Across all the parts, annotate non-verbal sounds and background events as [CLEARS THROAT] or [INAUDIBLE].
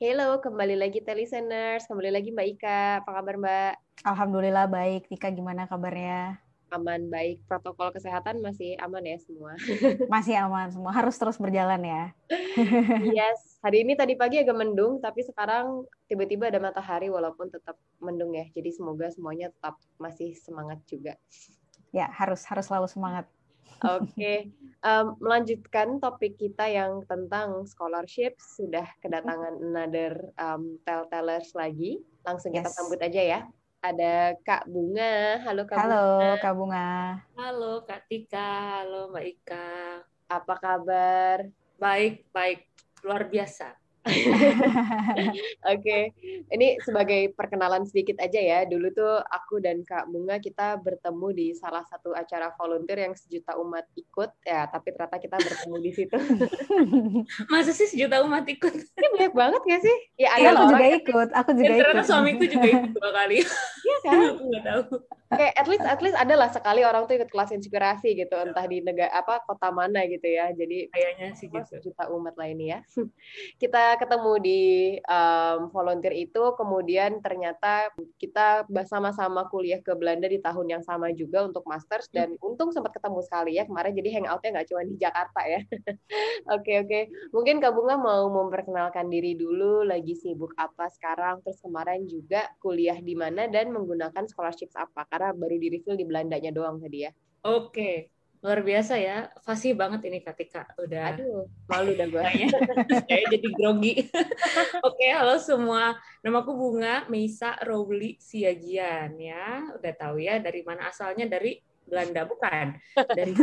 Halo, kembali lagi listeners, kembali lagi Mbak Ika. Apa kabar Mbak? Alhamdulillah baik. Tika gimana kabarnya? Aman, baik. Protokol kesehatan masih aman ya semua? [LAUGHS] Masih aman semua. Harus terus berjalan ya. [LAUGHS] yes. Hari ini tadi pagi agak mendung, tapi sekarang tiba-tiba ada matahari walaupun tetap mendung ya. Jadi semoga semuanya tetap masih semangat juga. Ya, harus harus selalu semangat. Oke, okay. um, melanjutkan topik kita yang tentang scholarship sudah kedatangan another um, tell-tellers lagi. Langsung yes. kita sambut aja ya. Ada Kak Bunga. Halo Kak Halo, Bunga. Kak Bunga. Halo Kak Tika. Halo Mbak Ika. Apa kabar? Baik, baik. Luar biasa. [LAUGHS] Oke, okay. ini sebagai perkenalan sedikit aja ya. Dulu tuh aku dan Kak Bunga kita bertemu di salah satu acara volunteer yang sejuta umat ikut ya, tapi ternyata kita bertemu di situ. [LAUGHS] Masa sih sejuta umat ikut? Ini banyak banget gak sih? Ya, ada ya, aku juga ikut. Aku juga Dan ikut. Ternyata suamiku juga ikut dua kali. Iya kan? [LAUGHS] aku nggak tahu. Kayak at least at least adalah sekali orang tuh ikut kelas inspirasi gitu, entah di negara apa kota mana gitu ya. Jadi kayaknya sih gitu. Sejuta umat ini ya. [LAUGHS] kita ketemu di um, volunteer itu, kemudian ternyata kita sama-sama kuliah ke Belanda di tahun yang sama juga untuk masters dan hmm. untung sempat ketemu sekali ya kemarin. Jadi hangoutnya nggak cuma di Jakarta ya. [LAUGHS] Oke oke, okay, okay. mungkin Kak Bunga mau memperkenalkan diri dulu, lagi sibuk apa sekarang, terus kemarin juga kuliah di mana dan menggunakan scholarships apa? Karena baru di refill di Belandanya doang tadi ya. Oke. Okay luar biasa ya. Fasih banget ini Katika. Udah aduh. malu dah gue saya [LAUGHS] jadi grogi. [LAUGHS] Oke halo semua. Namaku Bunga Meisa Rowli Siagian ya. Udah tahu ya dari mana asalnya dari Belanda bukan? Dari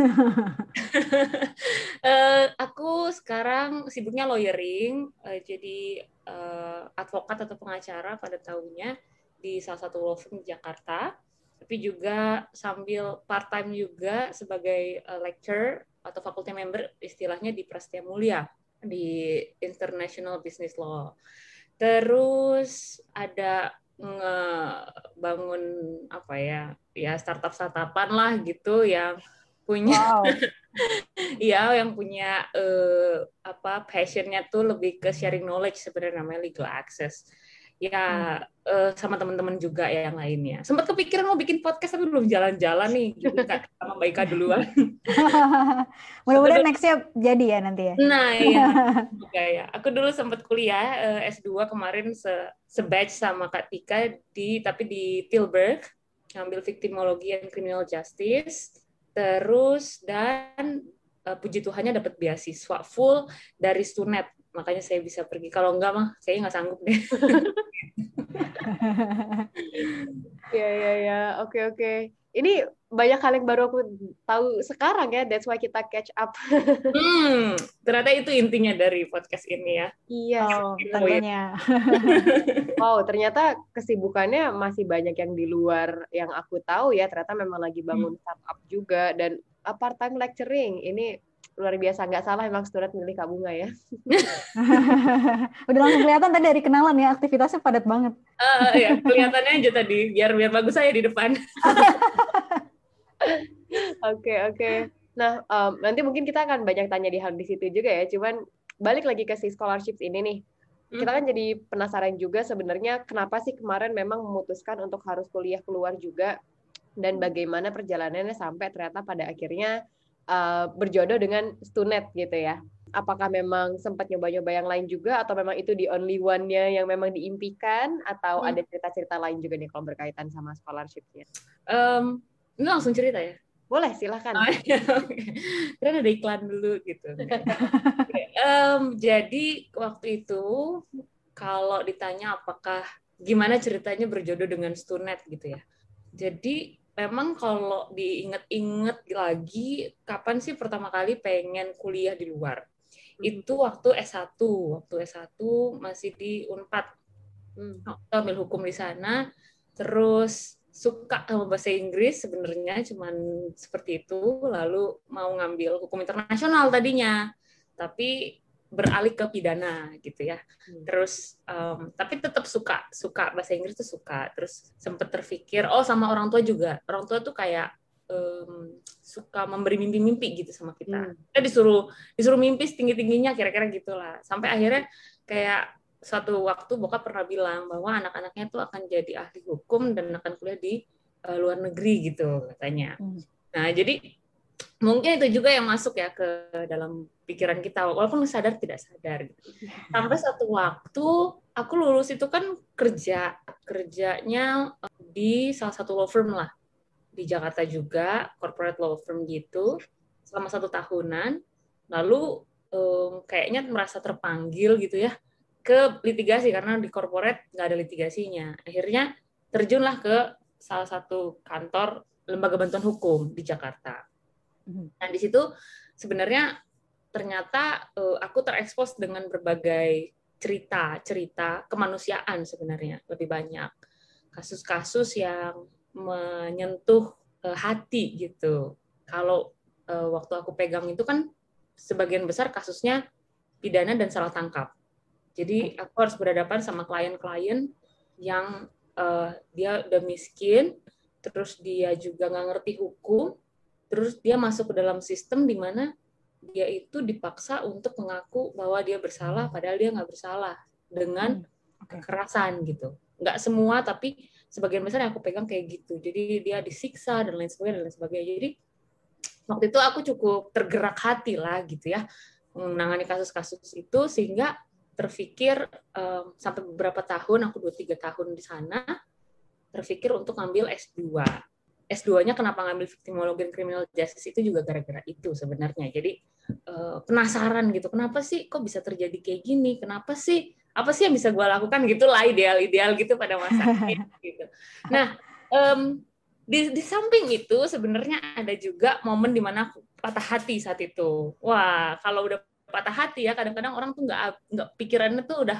uh, [LAUGHS] aku sekarang sibuknya lawyering uh, jadi uh, advokat atau pengacara pada tahunnya di salah satu law firm di Jakarta tapi juga sambil part time juga sebagai uh, lecturer atau faculty member istilahnya di Prasetya Mulia di International Business Law. Terus ada ngebangun apa ya ya startup startupan lah gitu yang punya wow. [LAUGHS] ya yang punya uh, apa passionnya tuh lebih ke sharing knowledge sebenarnya namanya legal access ya hmm. uh, sama teman-teman juga ya yang lainnya. Sempat kepikiran mau bikin podcast tapi belum jalan-jalan nih, gitu [LAUGHS] sama Mbak Ika duluan. [LAUGHS] Mudah-mudahan nextnya jadi ya nanti ya. Nah [LAUGHS] iya, ya. Aku dulu sempat kuliah uh, eh, S2 kemarin se sebatch sama Kak Tika di tapi di Tilburg ngambil victimologi and criminal justice. Terus dan uh, puji Tuhannya dapat beasiswa full dari Stunet makanya saya bisa pergi. Kalau enggak mah saya nggak sanggup deh. [LAUGHS] Ya ya ya. Oke oke. Ini banyak hal yang baru aku tahu sekarang ya. That's why kita catch up. [LAUGHS] Hmm ternyata itu intinya dari podcast ini ya. Iya oh, ternyata [LAUGHS] wow ternyata kesibukannya masih banyak yang di luar yang aku tahu ya. Ternyata memang lagi bangun hmm. startup juga dan part time lecturing. Ini luar biasa nggak salah emang student milih Kak Bunga ya. [LAUGHS] Udah langsung kelihatan tadi dari kenalan ya aktivitasnya padat banget. Uh, ya kelihatannya aja tadi biar biar bagus saya di depan. [LAUGHS] Oke oke. Okay, okay. Nah um, nanti mungkin kita akan banyak tanya di hal di situ juga ya. Cuman balik lagi ke si scholarships ini nih. Hmm. Kita kan jadi penasaran juga sebenarnya kenapa sih kemarin memang memutuskan untuk harus kuliah keluar juga dan bagaimana perjalanannya sampai ternyata pada akhirnya uh, berjodoh dengan Stunet gitu ya. Apakah memang sempat nyoba-nyoba yang lain juga atau memang itu di only one-nya yang memang diimpikan atau hmm. ada cerita-cerita lain juga nih kalau berkaitan sama scholarship-nya? Um, ini langsung cerita ya? Boleh, silahkan. Oh, [LAUGHS] ya, Karena ada iklan dulu gitu. um, jadi waktu itu kalau ditanya apakah gimana ceritanya berjodoh dengan Stunet gitu ya. Jadi memang kalau diinget-inget lagi kapan sih pertama kali pengen kuliah di luar? Hmm. Itu waktu S1. Waktu S1 masih di Unpad. Hmm. ambil hukum di sana. Terus suka sama bahasa Inggris sebenarnya cuman seperti itu lalu mau ngambil hukum internasional tadinya tapi beralih ke pidana gitu ya Hmm. terus um, tapi tetap suka suka bahasa Inggris tuh suka terus sempet terpikir oh sama orang tua juga orang tua tuh kayak um, suka memberi mimpi-mimpi gitu sama kita Hmm. kita disuruh disuruh mimpi setinggi tingginya kira-kira gitulah sampai akhirnya kayak suatu waktu bokap pernah bilang bahwa anak-anaknya tuh akan jadi ahli hukum dan akan kuliah di uh, luar negeri gitu katanya Hmm. nah jadi mungkin itu juga yang masuk ya ke dalam pikiran kita walaupun sadar tidak sadar. Sampai satu waktu aku lulus itu kan kerja kerjanya eh, di salah satu law firm lah. Di Jakarta juga corporate law firm gitu selama satu tahunan. Lalu em, kayaknya merasa terpanggil gitu ya ke litigasi karena di corporate nggak ada litigasinya. Akhirnya terjunlah ke salah satu kantor lembaga bantuan hukum di Jakarta. Nah, di situ sebenarnya ternyata eh, aku terekspos dengan berbagai cerita-cerita kemanusiaan sebenarnya lebih banyak. Kasus-kasus yang menyentuh eh, hati gitu. Kalau eh, waktu aku pegang itu kan sebagian besar kasusnya pidana dan salah tangkap. Jadi aku harus berhadapan sama klien-klien yang eh, dia udah miskin, terus dia juga nggak ngerti hukum, terus dia masuk ke dalam sistem di mana dia itu dipaksa untuk mengaku bahwa dia bersalah padahal dia nggak bersalah dengan Oke. kekerasan gitu. Nggak semua tapi sebagian besar yang aku pegang kayak gitu. Jadi dia disiksa dan lain sebagainya dan lain sebagainya. Jadi waktu itu aku cukup tergerak hati lah gitu ya menangani kasus-kasus itu sehingga terpikir em, sampai beberapa tahun aku dua tiga tahun di sana terpikir untuk ngambil S2 S2-nya kenapa ngambil victimologi dan criminal justice itu juga gara-gara itu sebenarnya. Jadi eh, penasaran gitu, kenapa sih kok bisa terjadi kayak gini? Kenapa sih apa sih yang bisa gue lakukan gitulah ideal-ideal gitu pada masanya [LAUGHS] gitu. Nah, em, di, di samping itu sebenarnya ada juga momen di mana aku patah hati saat itu. Wah, kalau udah patah hati ya kadang-kadang orang tuh nggak nggak pikirannya tuh udah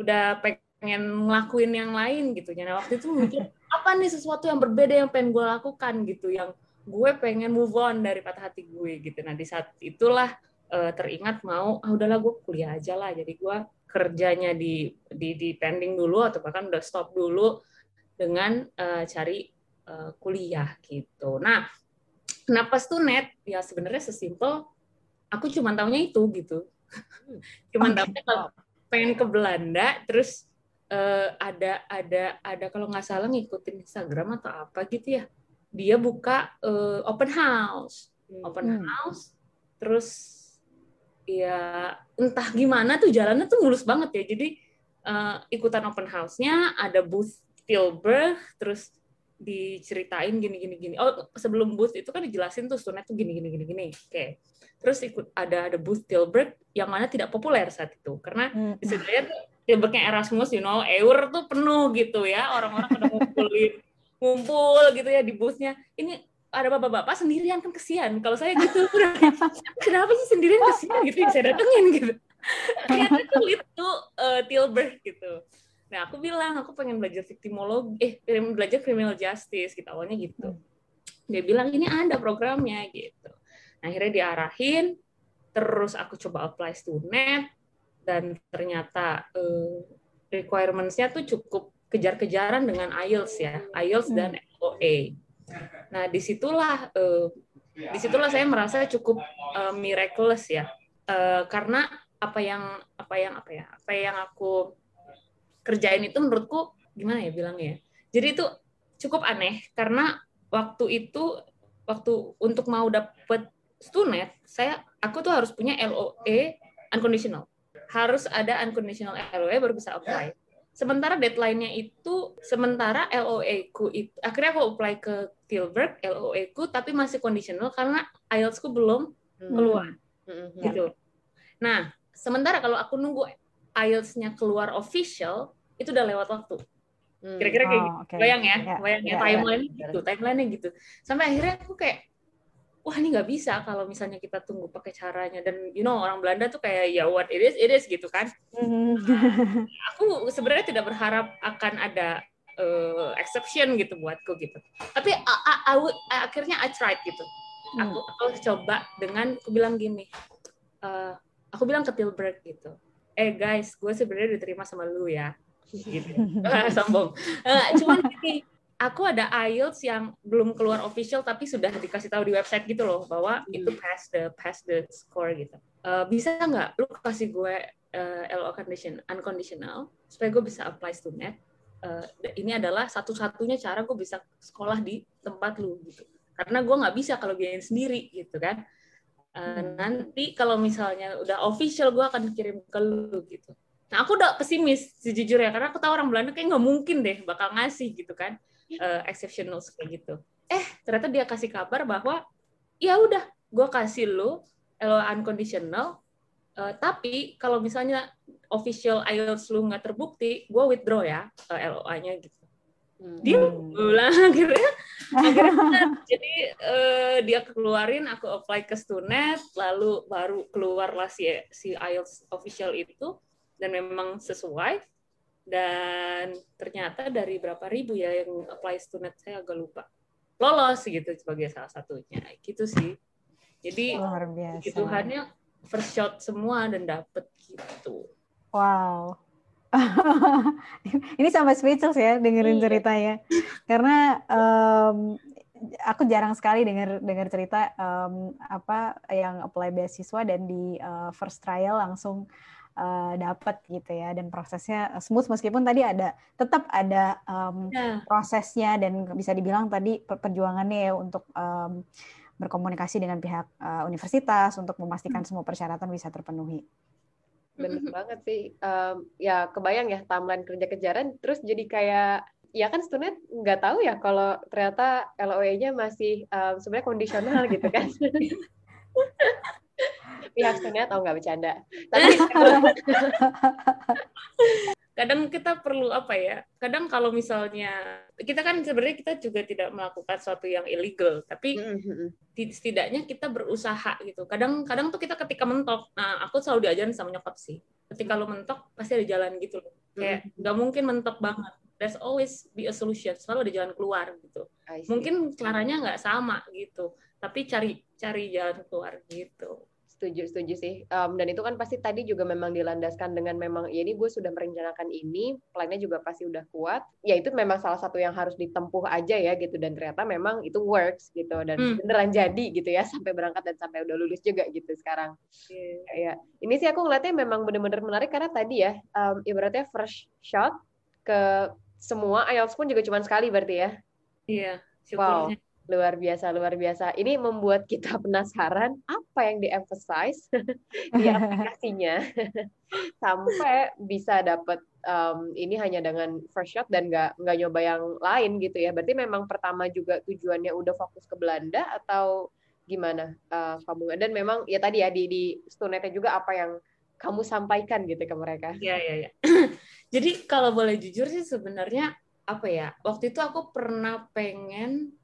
udah pengen ngelakuin yang lain gitu. Nah waktu itu mikir apa nih sesuatu yang berbeda yang pengen gue lakukan gitu, yang gue pengen move on dari patah hati gue gitu. Nah di saat itulah eh, teringat mau ah udahlah gue kuliah aja lah. Jadi gue kerjanya di di di pending dulu atau bahkan udah stop dulu dengan eh, cari eh, kuliah gitu. Nah kenapa stunet? Ya sebenarnya sesimpel aku cuma taunya itu gitu. cuman Oke. taunya kalau pengen ke Belanda terus eh, ada ada ada kalau nggak salah ngikutin Instagram atau apa gitu ya. Dia buka eh, open house. Open Hmm. house terus ya entah gimana tuh jalannya tuh mulus banget ya. Jadi eh, ikutan open house-nya ada booth Tilburg terus diceritain gini gini gini. Oh sebelum booth itu kan dijelasin tuh Stunet tuh gini gini gini gini. Oke. Terus ikut ada ada booth Tilburg yang mana tidak populer saat itu. Karena Hmm. tuh Tilburgnya Erasmus, you know, Eur tuh penuh gitu ya, orang-orang pada ngumpulin, ngumpul gitu ya di boothnya. Ini ada bapak-bapak sendirian kan kesian. Kalau saya gitu, [LAUGHS] kenapa sih sendirian kesian gitu, saya datengin gitu. Ternyata tuh itu uh, Tilburg gitu. Nah aku bilang aku pengen belajar victimologi, eh belajar criminal justice gitu awalnya gitu. Dia bilang ini ada programnya gitu. Nah akhirnya diarahin, terus aku coba apply student dan ternyata eh, requirements-nya tuh cukup kejar-kejaran dengan IELTS ya, IELTS dan LOA. Nah di situlah eh, di situlah saya merasa cukup eh, miraculous ya, Eh, karena apa yang apa yang apa ya apa yang aku kerjain itu menurutku gimana ya bilangnya ya. Jadi itu cukup aneh karena waktu itu waktu untuk mau dapet stunet saya aku tuh harus punya LOE unconditional harus ada unconditional LOE baru bisa apply sementara deadline-nya itu sementara LOE ku itu akhirnya aku apply ke Tilburg LOE ku tapi masih conditional karena IELTS ku belum keluar Hmm. gitu nah sementara kalau aku nunggu IELTS-nya keluar official itu udah lewat waktu Hmm. kira-kira kayak Oh, gitu oke. bayang ya, Ya, bayang ya, ya, ya. timeline gitu, timeline gitu. Sampai akhirnya aku kayak, wah ini nggak bisa kalau misalnya kita tunggu pakai caranya. Dan you know orang Belanda tuh kayak ya what it is it is gitu kan. Hmm. Aku sebenarnya tidak berharap akan ada uh, exception gitu buatku gitu. Tapi I, I, I would, akhirnya I tried gitu. Aku aku coba dengan aku bilang gini uh, aku bilang ke Tilburg gitu. Eh guys gue sebenarnya diterima sama lu ya. Gitu. [LAUGHS] [LAUGHS] Sombong. Uh, cuman gini aku ada IELTS yang belum keluar official tapi sudah dikasih tahu di website gitu loh bahwa hmm. itu pass the pass the score gitu. Uh, bisa nggak lu kasih gue uh, LO condition unconditional supaya gue bisa apply student uh, ini adalah satu-satunya cara gue bisa sekolah di tempat lu gitu. Karena gue nggak bisa kalau biayain sendiri gitu kan. Uh, nanti kalau misalnya udah official gue akan kirim ke lu gitu. Nah aku udah pesimis sejujurnya karena aku tahu orang Belanda kayak nggak mungkin deh bakal ngasih gitu kan uh, exceptional kayak gitu. Eh ternyata dia kasih kabar bahwa ya udah gue kasih lo LO unconditional uh, tapi kalau misalnya official IELTS lu nggak terbukti, gue withdraw ya uh, eh, LOA-nya gitu. Hmm. Dia bilang [LAUGHS] akhirnya, akhirnya jadi uh, dia keluarin, aku apply ke Stunet, lalu baru keluarlah si si IELTS official itu dan memang sesuai dan ternyata dari berapa ribu ya yang apply student saya agak lupa. Lolos gitu sebagai salah satunya. Gitu sih. Jadi luar biasa. Tuhannya first shot semua dan dapet gitu. Wow. [LAUGHS] Ini sama speechless ya dengerin iya. ceritanya. Karena um, aku jarang sekali dengar dengar cerita um, apa yang apply beasiswa dan di uh, first trial langsung uh, dapat gitu ya dan prosesnya smooth meskipun tadi ada tetap ada um, yeah. prosesnya dan bisa dibilang tadi perjuangannya ya untuk um, berkomunikasi dengan pihak uh, universitas untuk memastikan hmm. semua persyaratan bisa terpenuhi. Benar banget sih. Um, ya kebayang ya timeline kerja kejaran terus jadi kayak ya kan student nggak tahu ya kalau ternyata LOE-nya masih um, sebenarnya kondisional gitu kan. [LAUGHS] [LAUGHS] pihak senior atau nggak bercanda? Tapi [LAUGHS] kadang kita perlu apa ya? Kadang kalau misalnya kita kan sebenarnya kita juga tidak melakukan sesuatu yang illegal tapi mm-hmm. setidaknya kita berusaha gitu. Kadang kadang tuh kita ketika mentok nah aku selalu diajarin sama nyokap sih. Ketika lo mentok pasti ada jalan gitu loh. Kayak nggak mm-hmm. mungkin mentok banget. There's always be a solution. Selalu ada jalan keluar gitu. Mungkin caranya nggak sama gitu tapi cari cari jalan keluar gitu. Setuju setuju sih. Um, dan itu kan pasti tadi juga memang dilandaskan dengan memang ya ini gue sudah merencanakan ini plannya juga pasti udah kuat. Ya itu memang salah satu yang harus ditempuh aja ya gitu. Dan ternyata memang itu works gitu. Dan hmm. beneran jadi gitu ya [LAUGHS] sampai berangkat dan sampai udah lulus juga gitu sekarang. Yeah. ya ini sih aku ngeliatnya memang bener-bener menarik karena tadi ya um, ibaratnya first shot ke semua IELTS pun juga cuma sekali berarti ya. Iya yeah, wow Luar biasa, luar biasa. Ini membuat kita [LAUGHS] penasaran apa yang di-emphasize [LAUGHS] di aplikasinya [LAUGHS] sampai bisa dapat um, ini hanya dengan first shot dan nggak nggak nyoba yang lain gitu ya. Berarti memang pertama juga tujuannya udah fokus ke Belanda atau gimana uh, kamu? Dan memang ya tadi ya di di Stunetnya juga apa yang kamu sampaikan gitu ke mereka? Iya iya iya. [CLEARS THROAT] Jadi kalau boleh jujur sih sebenarnya apa ya? Waktu itu aku pernah pengen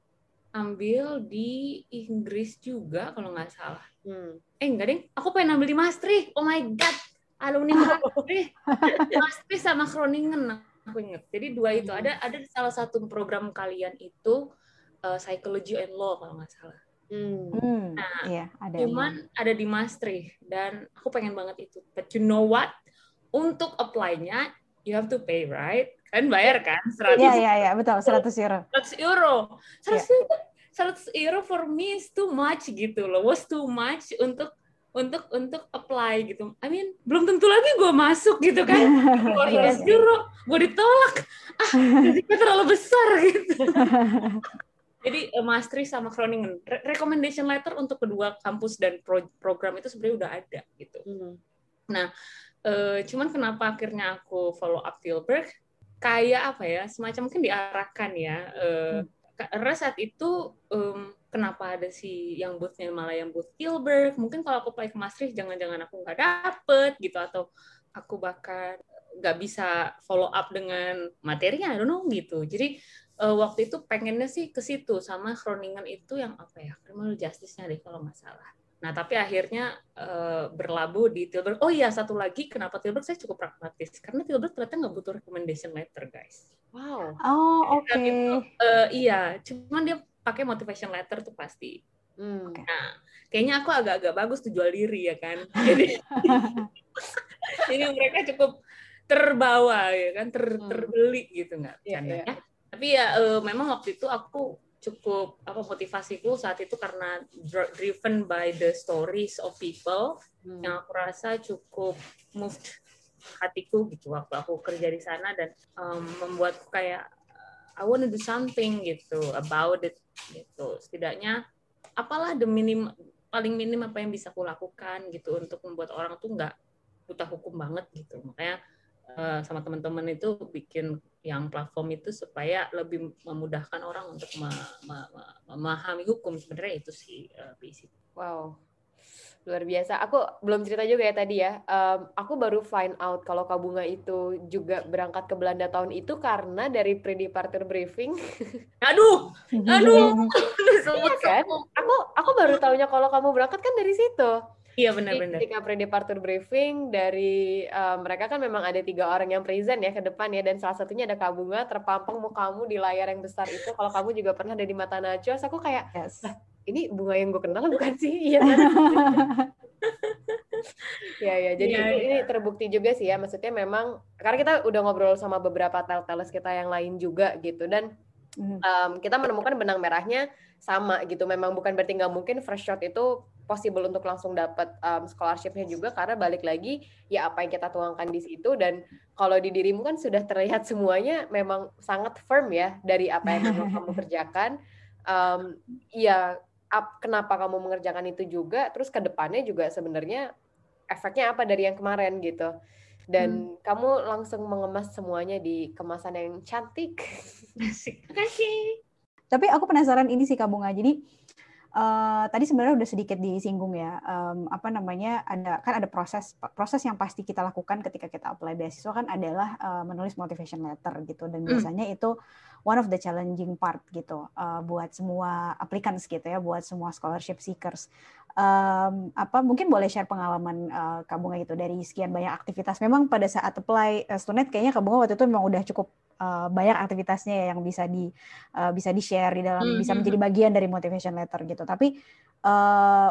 ambil di Inggris juga kalau nggak salah. Hmm. Eh enggak deh, aku pengen ambil di Maastricht. Oh my god, alumni [LAUGHS] Maastricht, Maastricht sama Groningen aku inget. Jadi dua itu hmm. ada ada salah satu program kalian itu uh, psychology and law kalau nggak salah. Hmm. hmm. Nah, iya, ada cuman ya. ada di Maastricht dan aku pengen banget itu. But you know what? Untuk apply-nya you have to pay, right? Kan bayar kan 100 Iya iya iya betul 100 euro. 100 euro. 100 yeah. euro. 100 euro for me is too much gitu loh. Was too much untuk untuk untuk apply gitu. I mean, belum tentu lagi gue masuk gitu kan. Yeah, euro, gue ditolak. Ah, jadi terlalu besar gitu. [LAUGHS] Jadi uh, Maastricht sama Groningen, Re recommendation letter untuk kedua kampus dan pro program itu sebenarnya udah ada gitu. Hmm. Nah, uh, cuman kenapa akhirnya aku follow up Tilburg? Kayak apa ya semacam mungkin diarahkan ya uh, karena saat itu um, kenapa ada si yang boothnya malah yang booth Gilbert? Mungkin kalau aku play ke Maastricht jangan-jangan aku nggak dapet gitu atau aku bahkan nggak bisa follow up dengan materinya I don't know gitu. Jadi uh, waktu itu pengennya sih ke situ sama Groningen itu yang apa ya criminal justice-nya deh kalau nggak salah Nah, tapi akhirnya uh, berlabuh di Tilburg. Oh iya, satu lagi kenapa Tilburg saya cukup pragmatis. Karena Tilburg ternyata nggak butuh recommendation letter, guys. Wow. Oh, oke. Okay. Uh, iya, cuman dia pakai motivation letter tuh pasti. Hmm. Okay. Nah, kayaknya aku agak-agak bagus tuh jual diri ya kan. Jadi, [LAUGHS] jadi mereka cukup terbawa ya kan, ter, hmm. terbeli gitu nggak? Yeah, yeah. Tapi ya uh, memang waktu itu aku cukup apa motivasiku saat itu karena driven by the stories of people hmm. yang aku rasa cukup moved hatiku gitu waktu aku kerja di sana dan um, membuatku kayak I want to do something gitu about it gitu setidaknya apalah the minim paling minim apa yang bisa aku lakukan gitu untuk membuat orang tuh nggak buta hukum banget gitu makanya uh, sama teman-teman itu bikin yang platform itu supaya lebih memudahkan orang untuk memahami hukum sebenarnya itu sih uh, Wow, luar biasa. Aku belum cerita juga ya tadi ya. Um, aku baru find out kalau Kak Bunga itu juga berangkat ke Belanda tahun itu karena dari pre-departure briefing. [LAUGHS] Aduh, aduh. iya kan? Aku aku baru tahunya kalau kamu berangkat kan dari situ. Iya benar-benar. Ketika pre-departure briefing dari uh, mereka kan memang ada tiga orang yang present ya ke depan ya dan salah satunya ada Kak Bunga terpampang mukamu di layar yang besar itu. Kalau kamu juga pernah ada di mata Najwa, aku kayak yes. ini bunga yang gue kenal bukan sih? [LAUGHS] Iya. Kan? [LAUGHS] ya ya jadi ya, ini, ya. terbukti juga sih ya maksudnya memang karena kita udah ngobrol sama beberapa tel-teles kita yang lain juga gitu dan um, kita menemukan benang merahnya sama gitu memang bukan berarti nggak mungkin first shot itu possible untuk langsung dapat um, scholarshipnya juga karena balik lagi ya apa yang kita tuangkan di situ dan kalau di dirimu kan sudah terlihat semuanya memang sangat firm ya dari apa yang kamu, kamu [LAUGHS] kerjakan um, ya ap, kenapa kamu mengerjakan itu juga terus ke depannya juga sebenarnya efeknya apa dari yang kemarin gitu dan hmm. kamu langsung mengemas semuanya di kemasan yang cantik. [LAUGHS] Terima kasih. Tapi aku penasaran ini sih Kak Bunga. Jadi Uh, tadi sebenarnya udah sedikit disinggung ya um, apa namanya ada kan ada proses proses yang pasti kita lakukan ketika kita apply beasiswa kan adalah uh, menulis motivation letter gitu dan hmm. biasanya mm. itu one of the challenging part gitu uh, buat semua applicants gitu ya buat semua scholarship seekers um, apa mungkin boleh share pengalaman uh, Kak Bunga gitu dari sekian banyak aktivitas memang pada saat apply uh, Stunet kayaknya Kak Bunga waktu itu memang udah cukup uh, banyak aktivitasnya ya yang bisa di uh, bisa di share di dalam mm -hmm. bisa menjadi bagian dari motivation letter gitu. Tapi uh,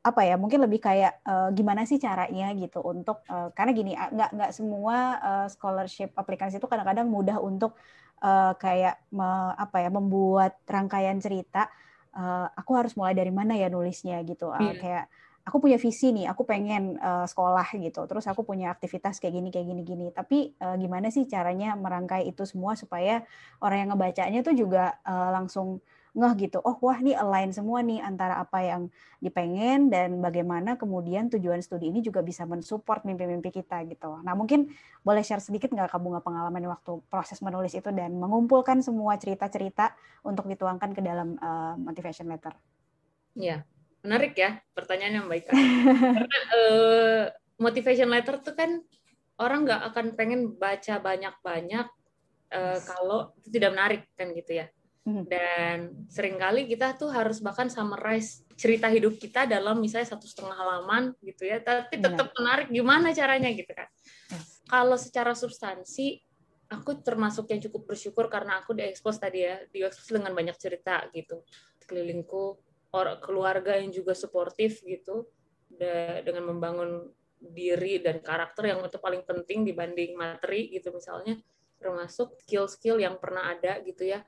apa ya mungkin lebih kayak uh, gimana sih caranya gitu untuk uh, karena gini nggak nggak semua uh, scholarship aplikasi itu kadang-kadang mudah untuk uh, kayak me, apa ya membuat rangkaian cerita uh, aku harus mulai dari mana ya nulisnya gitu uh, yeah. kayak aku punya visi nih, aku pengen uh, sekolah gitu, terus aku punya aktivitas kayak gini kayak gini gini. Tapi uh, gimana sih caranya merangkai itu semua supaya orang yang ngebacanya tuh juga uh, langsung ngeh gitu. Oh wah nih align semua nih antara apa yang dipengen dan bagaimana kemudian tujuan studi ini juga bisa mensupport mimpi-mimpi kita gitu. Nah mungkin boleh share sedikit nggak kamu nggak pengalaman waktu proses menulis itu dan mengumpulkan semua cerita-cerita untuk dituangkan ke dalam uh, motivation letter. Iya, menarik ya pertanyaan yang baik [LAUGHS] karena uh, motivation letter tuh kan orang nggak akan pengen baca banyak-banyak uh, kalau itu tidak menarik kan gitu ya. Dan sering kali kita tuh harus bahkan summarize cerita hidup kita dalam misalnya satu setengah halaman gitu ya. Tapi tetap menarik gimana caranya gitu kan. Kalau secara substansi aku termasuk yang cukup bersyukur karena aku diekspos tadi ya. Diekspos dengan banyak cerita gitu. Kelilingku orang keluarga yang juga suportif gitu. Dengan membangun diri dan karakter yang itu paling penting dibanding materi gitu misalnya. Termasuk skill-skill yang pernah ada gitu ya.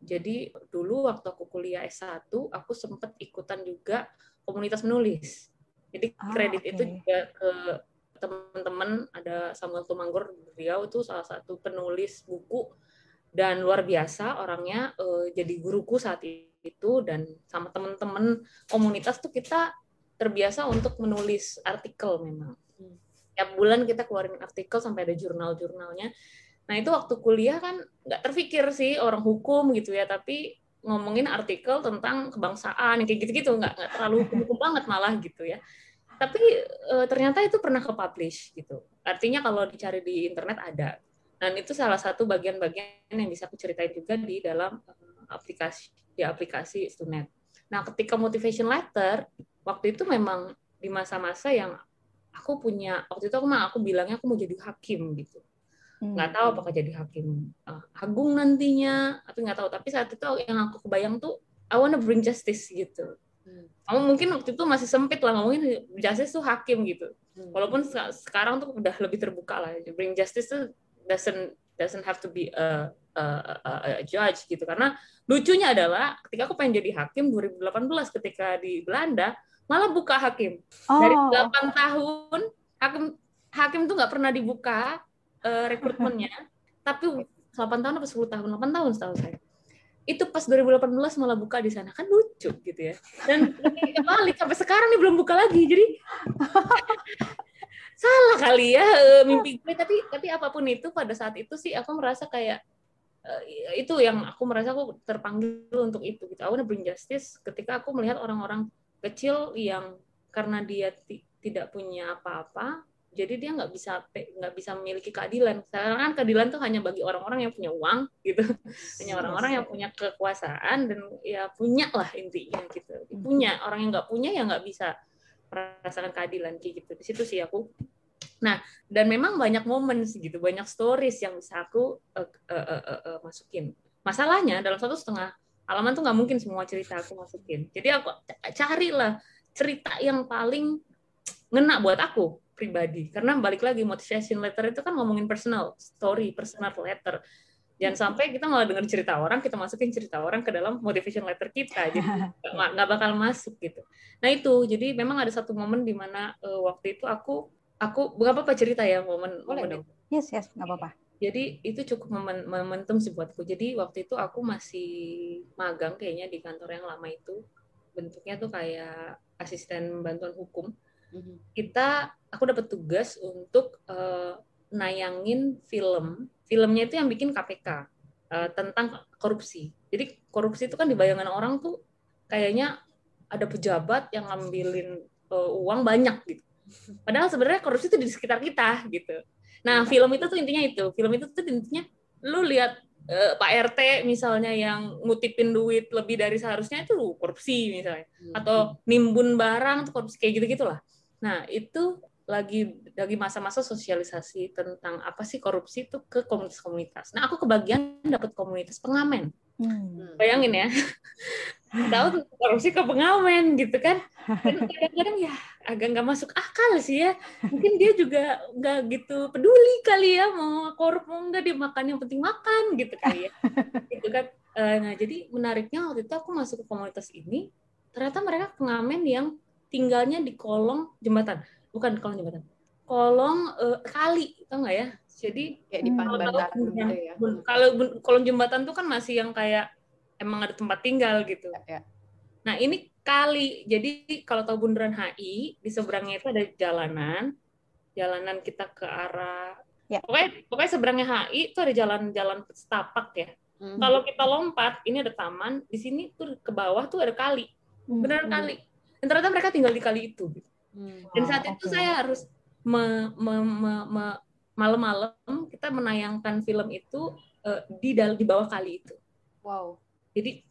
Jadi dulu waktu aku kuliah S1 aku sempat ikutan juga komunitas menulis. Jadi ah, kredit okay. itu juga ke teman-teman ada Samuel Tumanggur beliau itu salah satu penulis buku dan luar biasa orangnya uh, jadi guruku saat itu itu dan sama teman-teman komunitas tuh kita terbiasa untuk menulis artikel memang. Tiap bulan kita keluarin artikel sampai ada jurnal-jurnalnya. Nah itu waktu kuliah kan nggak terpikir sih orang hukum gitu ya, tapi ngomongin artikel tentang kebangsaan kayak gitu-gitu nggak nggak terlalu hukum-hukum banget malah gitu ya. Tapi e, ternyata itu pernah ke publish gitu. Artinya kalau dicari di internet ada. Dan itu salah satu bagian-bagian yang bisa aku ceritain juga di dalam aplikasi di aplikasi Stunet. Nah, ketika motivation letter waktu itu memang di masa-masa yang aku punya waktu itu aku aku bilangnya aku mau jadi hakim gitu. Nggak tahu apakah jadi hakim uh, agung nantinya tapi nggak tahu. Tapi saat itu yang aku kebayang tuh I wanna bring justice gitu. Hmm. kamu mungkin waktu itu masih sempit lah ngomongin justice tuh hakim gitu. Hmm. walaupun sekarang tuh udah lebih terbuka lah. Bring justice tuh doesn't doesn't have to be a, a, a, a judge gitu. Karena lucunya adalah ketika aku pengen jadi hakim 2018 ketika di Belanda malah buka hakim. Oh. dari 8 tahun hakim hakim tuh nggak pernah dibuka uh, rekrutmennya tapi 8 tahun atau 10 tahun? 8 tahun setahu saya. Itu pas 2018 malah buka di sana. Kan lucu gitu ya. Dan [LAUGHS] balik sampai sekarang nih belum buka lagi. Jadi [LAUGHS] salah kali ya uh, mimpi gue. Tapi tapi apa pun itu pada saat itu sih aku merasa kayak uh, itu yang aku merasa aku terpanggil untuk itu gitu. Aku bring justice ketika aku melihat orang-orang kecil yang karena dia tidak punya apa-apa jadi dia nggak bisa nggak bisa memiliki keadilan. Sekarang kan keadilan tuh hanya bagi orang-orang yang punya uang gitu. Hanya orang-orang yang punya kekuasaan dan ya punya lah intinya gitu. Hmm. punya orang yang nggak punya ya nggak bisa merasakan keadilan kayak gitu. Di situ sih aku. Nah dan memang banyak momen gitu banyak stories yang bisa aku uh, uh, uh, uh, uh, masukin. Masalahnya dalam satu setengah halaman tuh nggak mungkin semua cerita aku masukin. Jadi aku carilah cerita yang paling ngena buat aku pribadi. Karena balik lagi motivation letter itu kan ngomongin personal story personal letter. Jangan sampai kita malah dengar cerita orang kita masukin cerita orang ke dalam motivation letter kita jadi [LAUGHS] nggak bakal masuk gitu. Nah itu. Jadi memang ada satu momen di mana uh, waktu itu aku aku nggak apa-apa cerita ya momen Boleh, momen yes yes nggak apa-apa. Jadi itu cukup momentum sih buatku. Jadi waktu itu aku masih magang kayaknya di kantor yang lama itu. Bentuknya tuh kayak asisten bantuan hukum. Kita aku dapat tugas untuk uh, nayangin film. Filmnya itu yang bikin KPK uh, eh, tentang korupsi. Jadi korupsi itu kan di bayangan orang tuh kayaknya ada pejabat yang ngambilin uh, uang banyak gitu. Padahal sebenarnya korupsi itu di sekitar kita gitu. Nah, film itu tuh intinya itu. Film itu tuh intinya lu lihat uh, Pak RT misalnya yang ngutipin duit lebih dari seharusnya itu korupsi misalnya. Hmm. atau nimbun barang tuh korupsi kayak gitu-gitulah. Nah, itu lagi lagi masa-masa sosialisasi tentang apa sih korupsi itu ke komunitas-komunitas. Nah, aku kebagian dapat komunitas pengamen. Hmm. Bayangin ya, tahu korupsi ke pengamen gitu kan? Kadang-kadang ya agak nggak masuk akal sih ya. Mungkin dia juga nggak gitu peduli kali ya mau korup mau nggak dia makan yang penting makan gitu kali ya. [LAUGHS] gitu kan. Eh, nah jadi menariknya waktu itu aku masuk ke komunitas ini, ternyata mereka pengamen yang tinggalnya di kolong jembatan, bukan kolong jembatan, kolong uh, kali, tau nggak ya? Jadi kayak di bantaran gitu ya. Kalau kolong jembatan tuh kan masih yang kayak emang ada tempat tinggal gitu. Ya. Nah, ini kali. Jadi kalau tahu bundaran HI, di seberangnya itu ada jalanan. Jalanan kita ke arah ya. Pokoknya pokoknya seberangnya HI itu ada jalan-jalan setapak ya. Hmm. Kalau kita lompat, ini ada taman, di sini tuh ke bawah tuh ada kali. Hmm. Beneran kali. Dan ternyata mereka tinggal di kali itu. Hmm. Dan saat oh, itu okay. saya harus me, me, me, me, malam-malam kita menayangkan film itu uh, di di bawah kali itu. Wow. Jadi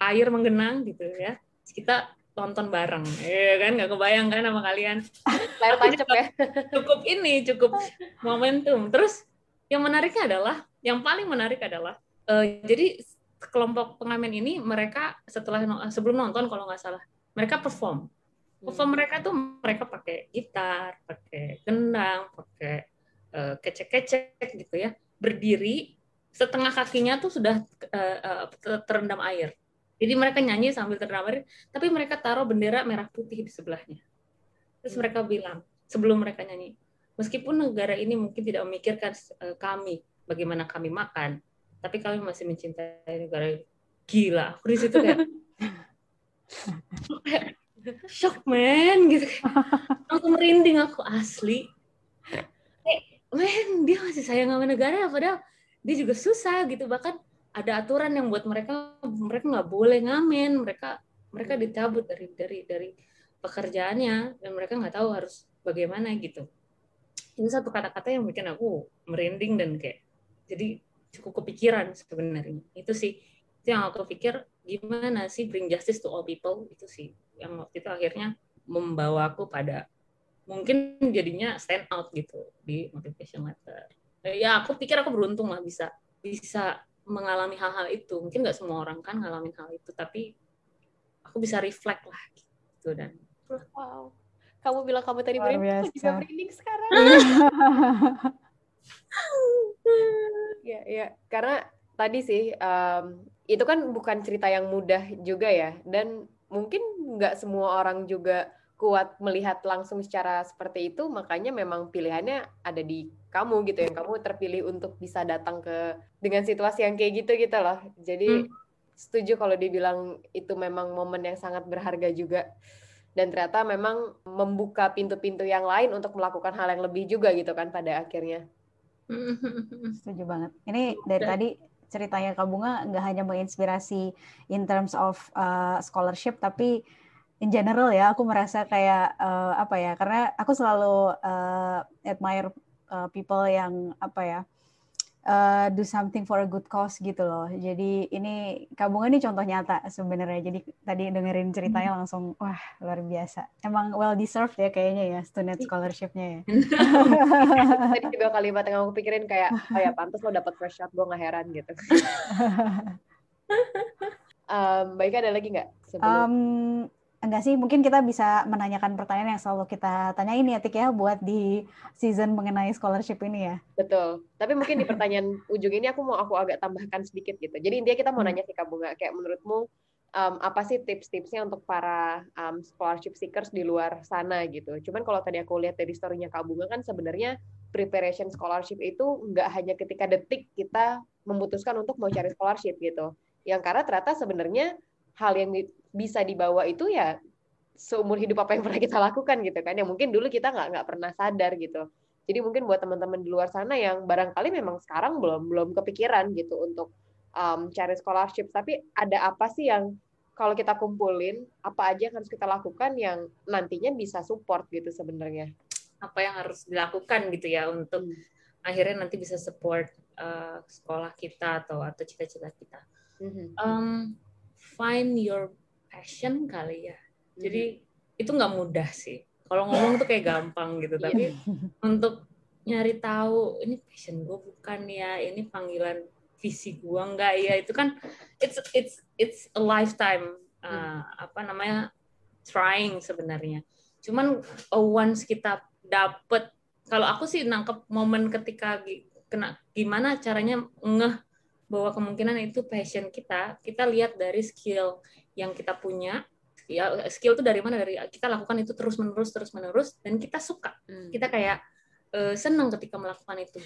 air menggenang gitu ya. Kita tonton bareng, ya kan nggak kebayang kan sama kalian. [LAUGHS] Layar tancap ya. [LAUGHS] Cukup ini, cukup momentum. Terus yang menariknya adalah, yang paling menarik adalah, uh, jadi kelompok pengamen ini mereka setelah sebelum nonton kalau nggak salah, mereka perform. Perform hmm. mereka tuh mereka pakai gitar, pakai gendang, pakai uh, kecek-kecek gitu ya. Berdiri setengah kakinya tuh sudah uh, uh, terendam air. Jadi mereka nyanyi sambil terendam air tapi mereka taruh bendera merah putih di sebelahnya. Terus mereka bilang sebelum mereka nyanyi meskipun negara ini mungkin tidak memikirkan uh, kami bagaimana kami makan tapi kami masih mencintai negara ini. Gila aku di situ kayak [LAUGHS] [LAUGHS] shock man gitu. Aku merinding aku asli. Men dia masih sayang sama negara padahal dia juga susah gitu. Bahkan ada aturan yang buat mereka mereka nggak boleh ngamen. Mereka mereka dicabut dari dari dari pekerjaannya dan mereka nggak tahu harus bagaimana gitu. Ini satu kata-kata yang bikin aku merinding dan kayak jadi cukup kepikiran sebenarnya. Itu sih itu yang aku pikir gimana sih bring justice to all people? Itu sih yang waktu itu akhirnya membawa aku pada mungkin jadinya stand out gitu di motivation letter. Ya aku pikir aku beruntung lah bisa bisa mengalami hal-hal itu. Mungkin nggak semua orang kan ngalamin hal itu tapi aku bisa reflect lah gitu dan wow. Kamu bilang kamu tadi merinding juga merinding sekarang. [LAUGHS] Ya ya. Karena tadi sih um, itu kan bukan cerita yang mudah juga ya. Dan mungkin nggak semua orang juga kuat melihat langsung secara seperti itu. Makanya memang pilihannya ada di kamu gitu yang kamu terpilih untuk bisa datang ke dengan situasi yang kayak gitu gitu loh. Jadi hmm. setuju kalau dibilang itu memang momen yang sangat berharga juga. Dan ternyata memang membuka pintu-pintu yang lain untuk melakukan hal yang lebih juga gitu kan pada akhirnya. Setuju banget. Ini dari tadi ceritanya Kak Bunga nggak hanya menginspirasi in terms of uh, scholarship tapi in general ya aku merasa kayak uh, apa ya karena aku selalu uh, admire uh, people yang apa ya uh, do something for a good cause gitu loh. Jadi ini kabungan ini contoh nyata sebenarnya. Jadi tadi dengerin ceritanya hmm. langsung wah luar biasa. Emang well deserved ya kayaknya ya student iya. scholarshipnya ya. [LAUGHS] tadi juga kalimat yang aku pikirin kayak oh ya pantas lo dapet fresh shot gue nggak heran gitu. [LAUGHS] um, baik ada lagi nggak sebelum? Um, Enggak sih, mungkin kita bisa menanyakan pertanyaan yang selalu kita tanyain ya, Tik ya, buat di season mengenai scholarship ini ya. Betul. Tapi mungkin di [LAUGHS] pertanyaan ujung ini aku mau aku agak tambahkan sedikit gitu. Jadi intinya kita mau hmm. nanya sih Kak Bunga, kayak menurutmu um, apa sih tips-tipsnya untuk para um, scholarship seekers di luar sana gitu. Cuman kalau tadi aku lihat dari story-nya Kak Bunga kan sebenarnya preparation scholarship itu nggak hanya ketika detik kita memutuskan untuk mau cari scholarship gitu. Yang karena ternyata sebenarnya hal yang bisa dibawa itu ya seumur hidup apa yang pernah kita lakukan gitu kan. Ya mungkin dulu kita nggak nggak pernah sadar gitu. Jadi mungkin buat teman-teman di luar sana yang barangkali memang sekarang belum belum kepikiran gitu untuk um, cari scholarship. Tapi ada apa sih yang kalau kita kumpulin apa aja yang harus kita lakukan yang nantinya bisa support gitu sebenarnya? Apa yang harus dilakukan gitu ya untuk hmm. akhirnya nanti bisa support uh, sekolah kita atau atau cita-cita kita. Hmm. um, find your passion kali ya. Jadi hmm. itu nggak mudah sih. Kalau ngomong tuh kayak gampang gitu, iya. tapi untuk nyari tahu ini passion gue bukan ya, ini panggilan visi gue enggak ya itu kan it's it's it's a lifetime uh, apa namanya trying sebenarnya. Cuman uh, once kita dapet kalau aku sih nangkep momen ketika kena gimana caranya ngeh bahwa kemungkinan itu passion kita, kita lihat dari skill yang kita punya ya skill itu dari mana? Dari kita lakukan itu terus menerus terus menerus dan kita suka. Hmm. kita kayak uh, senang ketika melakukan itu.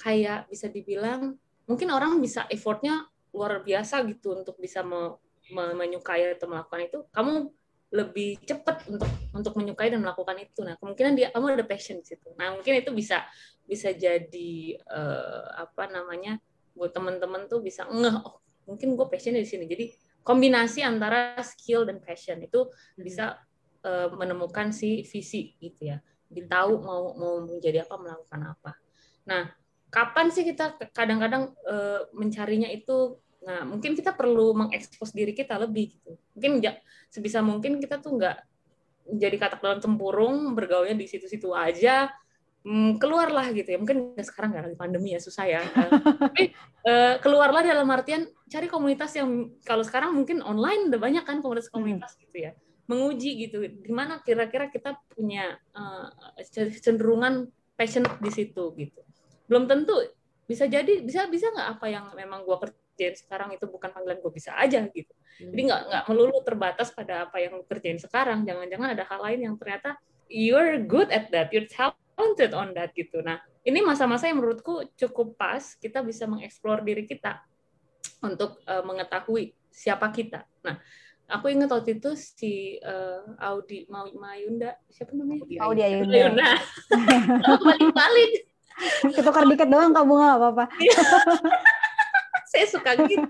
Kayak bisa dibilang mungkin orang bisa effortnya luar biasa gitu untuk bisa me, me, menyukai atau melakukan itu. Kamu lebih cepat untuk untuk menyukai dan melakukan itu. Nah kemungkinan dia kamu ada passion di situ. Nah mungkin itu bisa bisa jadi uh, apa namanya buat teman-teman tuh bisa ngeh oh mungkin gue passion di sini. Jadi kombinasi antara skill dan passion itu hmm. bisa uh, menemukan si visi gitu ya. Jadi tahu mau mau menjadi apa, melakukan apa. Nah, kapan sih kita kadang-kadang uh, mencarinya itu nah mungkin kita perlu mengekspos diri kita lebih gitu. Mungkin sebisa mungkin kita tuh nggak jadi katak dalam tempurung bergaulnya di situ-situ aja hmm, keluarlah gitu ya. Mungkin sekarang nggak lagi pandemi ya susah ya. Uh, tapi uh, keluarlah dalam artian cari komunitas yang kalau sekarang mungkin online udah banyak kan komunitas-komunitas hmm. gitu ya. Menguji gitu gimana kira-kira kita punya uh, cenderungan passion di situ gitu. Belum tentu bisa jadi bisa bisa nggak apa yang memang gue kerjain sekarang itu bukan panggilan gue bisa aja gitu. Hmm. jadi nggak nggak melulu terbatas pada apa yang kerjain sekarang. Jangan-jangan ada hal lain yang ternyata you're good at that you're talented on that gitu. Nah, ini masa-masa yang menurutku cukup pas kita bisa mengeksplor diri kita untuk uh, mengetahui siapa kita. Nah, aku ingat waktu itu si uh, Audi Mayunda siapa namanya? Audi Ayunda. Ayunda. balik-balik. Ketukar dikit doang kamu nggak apa-apa. Saya suka gitu.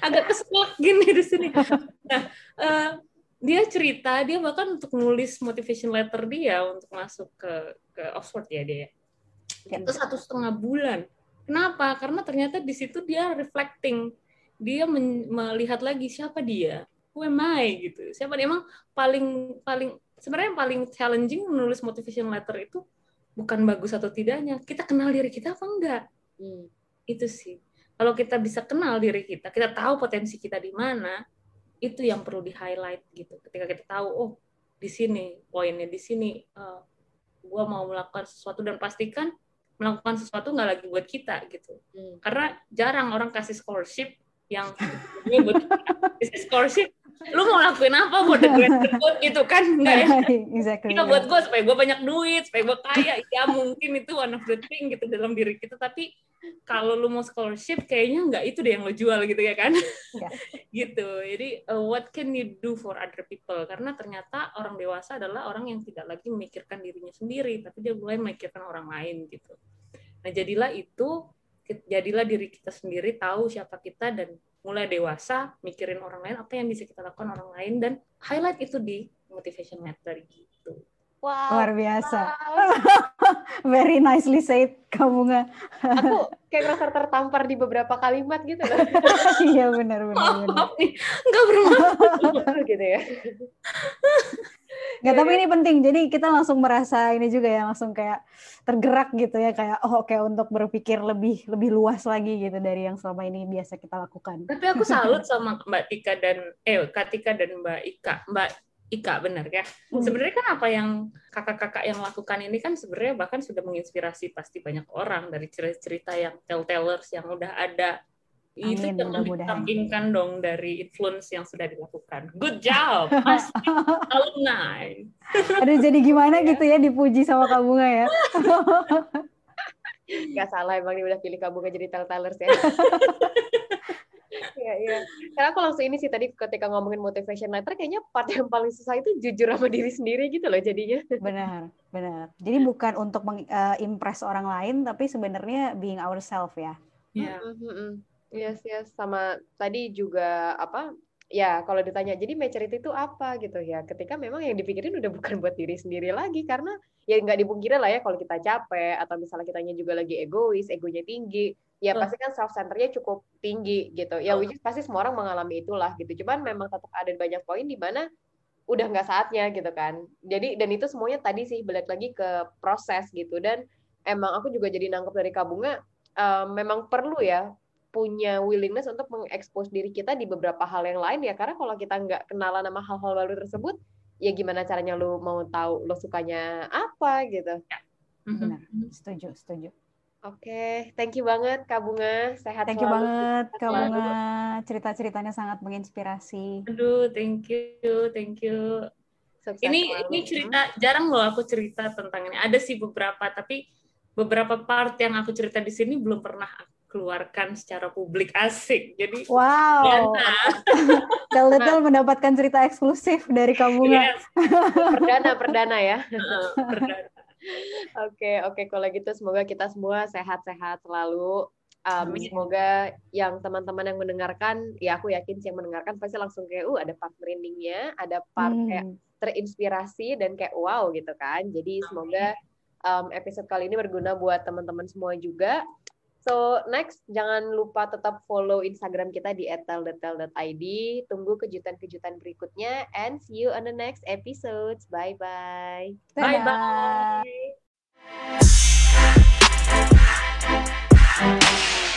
Agak keselak gini di sini. Nah, uh, dia cerita dia bahkan untuk nulis motivation letter dia untuk masuk ke ke Oxford ya dia. Ya. itu satu setengah bulan. Kenapa? Karena ternyata di situ dia reflecting. Dia melihat lagi siapa dia. Who am I? Gitu. Siapa dia? Emang paling paling sebenarnya yang paling challenging menulis motivation letter itu bukan bagus atau tidaknya. Kita kenal diri kita apa enggak? Hmm. itu sih. Kalau kita bisa kenal diri kita kita tahu potensi kita di mana itu yang perlu di highlight gitu. Ketika kita tahu oh di sini poinnya di sini uh, gue mau melakukan sesuatu dan pastikan melakukan sesuatu nggak lagi buat kita gitu hmm. karena jarang orang kasih scholarship yang [LAUGHS] buat scholarship lu mau lakuin apa buat the greater good gitu kan? Enggak ya? [LAUGHS] Exactly, kita buat gue supaya gue banyak duit supaya gue kaya. Ya mungkin itu one of the thing gitu dalam diri kita. Tapi kalau lu mau scholarship kayaknya nggak itu deh yang lo jual gitu ya kan? Yeah. [LAUGHS] gitu. Jadi uh, what can you do for other people? Karena ternyata orang dewasa adalah orang yang tidak lagi memikirkan dirinya sendiri tapi dia mulai memikirkan orang lain gitu. Nah jadilah itu jadilah diri kita sendiri tahu siapa kita dan mulai dewasa mikirin orang lain apa yang bisa kita lakukan orang lain dan highlight itu di motivation letter gitu. Wow. Luar biasa. Wow. [LAUGHS] Very nicely said kamu nggak? Aku [LAUGHS] kayak merasa tertampar di beberapa kalimat gitu loh. [LAUGHS] Iya benar benar. Maaf nih, nggak bermaksud gitu ya. Nggak, tapi ini penting. Jadi kita langsung merasa ini juga ya, langsung kayak tergerak gitu ya, kayak oh oke okay, untuk berpikir lebih lebih luas lagi gitu dari yang selama ini biasa kita lakukan. Tapi aku salut sama Mbak Tika dan eh Katika dan Mbak Ika. Mbak Ika benar ya. Hmm. Sebenarnya kan apa yang kakak-kakak yang lakukan ini kan sebenarnya bahkan sudah menginspirasi pasti banyak orang dari cerita-cerita yang telltellers yang udah ada Amin, itu jangan ditampilkan dong dari influence yang sudah dilakukan. Good job, Mas [LAUGHS] alumni. Aduh, jadi gimana [LAUGHS] gitu ya dipuji sama Kak Bunga ya? [LAUGHS] Gak salah emang dia udah pilih Kak Bunga jadi telltellers ya. Iya, iya. Karena aku langsung ini sih tadi ketika ngomongin motivation letter, kayaknya part yang paling susah itu jujur sama diri sendiri gitu loh jadinya. Benar, benar. Jadi bukan untuk mengimpress uh, orang lain, tapi sebenarnya being ourselves ya. Iya. Yeah. Mm -hmm. Yes, yes. Sama tadi juga apa? Ya, kalau ditanya, jadi maturity itu apa gitu ya? Ketika memang yang dipikirin udah bukan buat diri sendiri lagi, karena ya nggak dipungkiri lah ya kalau kita capek atau misalnya kitanya juga lagi egois, egonya tinggi, ya pasti kan self centernya cukup tinggi gitu. Ya, which is pasti semua orang mengalami itulah gitu. Cuman memang tetap ada banyak poin di mana udah nggak saatnya gitu kan. Jadi dan itu semuanya tadi sih balik lagi ke proses gitu dan emang aku juga jadi nangkep dari kabunga um, memang perlu ya punya willingness untuk mengekspos diri kita di beberapa hal yang lain ya. Karena kalau kita nggak kenalan sama hal-hal baru tersebut ya gimana caranya lu mau tahu lo sukanya apa gitu. Ya. benar. Setuju setuju. Oke okay. thank you banget kak bunga. Sehat thank you banget kak bunga. Cerita ceritanya sangat menginspirasi. Aduh thank you thank you. Sukses ini selalu. ini cerita jarang loh aku cerita tentang ini. Ada sih beberapa tapi beberapa part yang aku cerita di sini belum pernah keluarkan secara publik asik. Jadi wow. Tel [LAUGHS] mendapatkan cerita eksklusif dari kamu yes. perdana perdana ya. [LAUGHS] perdana. Oke, oke kalau gitu semoga kita semua sehat-sehat selalu. Um, semoga yang teman-teman yang mendengarkan, ya aku yakin sih yang mendengarkan pasti langsung kayak, uh ada part merindingnya, ada part hmm. kayak terinspirasi dan kayak wow gitu kan. Jadi semoga um, episode kali ini berguna buat teman-teman semua juga. So next jangan lupa tetap follow Instagram kita di @tel.tel.id. Tunggu kejutan-kejutan berikutnya and see you on the next episodes. Bye bye. Bye bye. bye.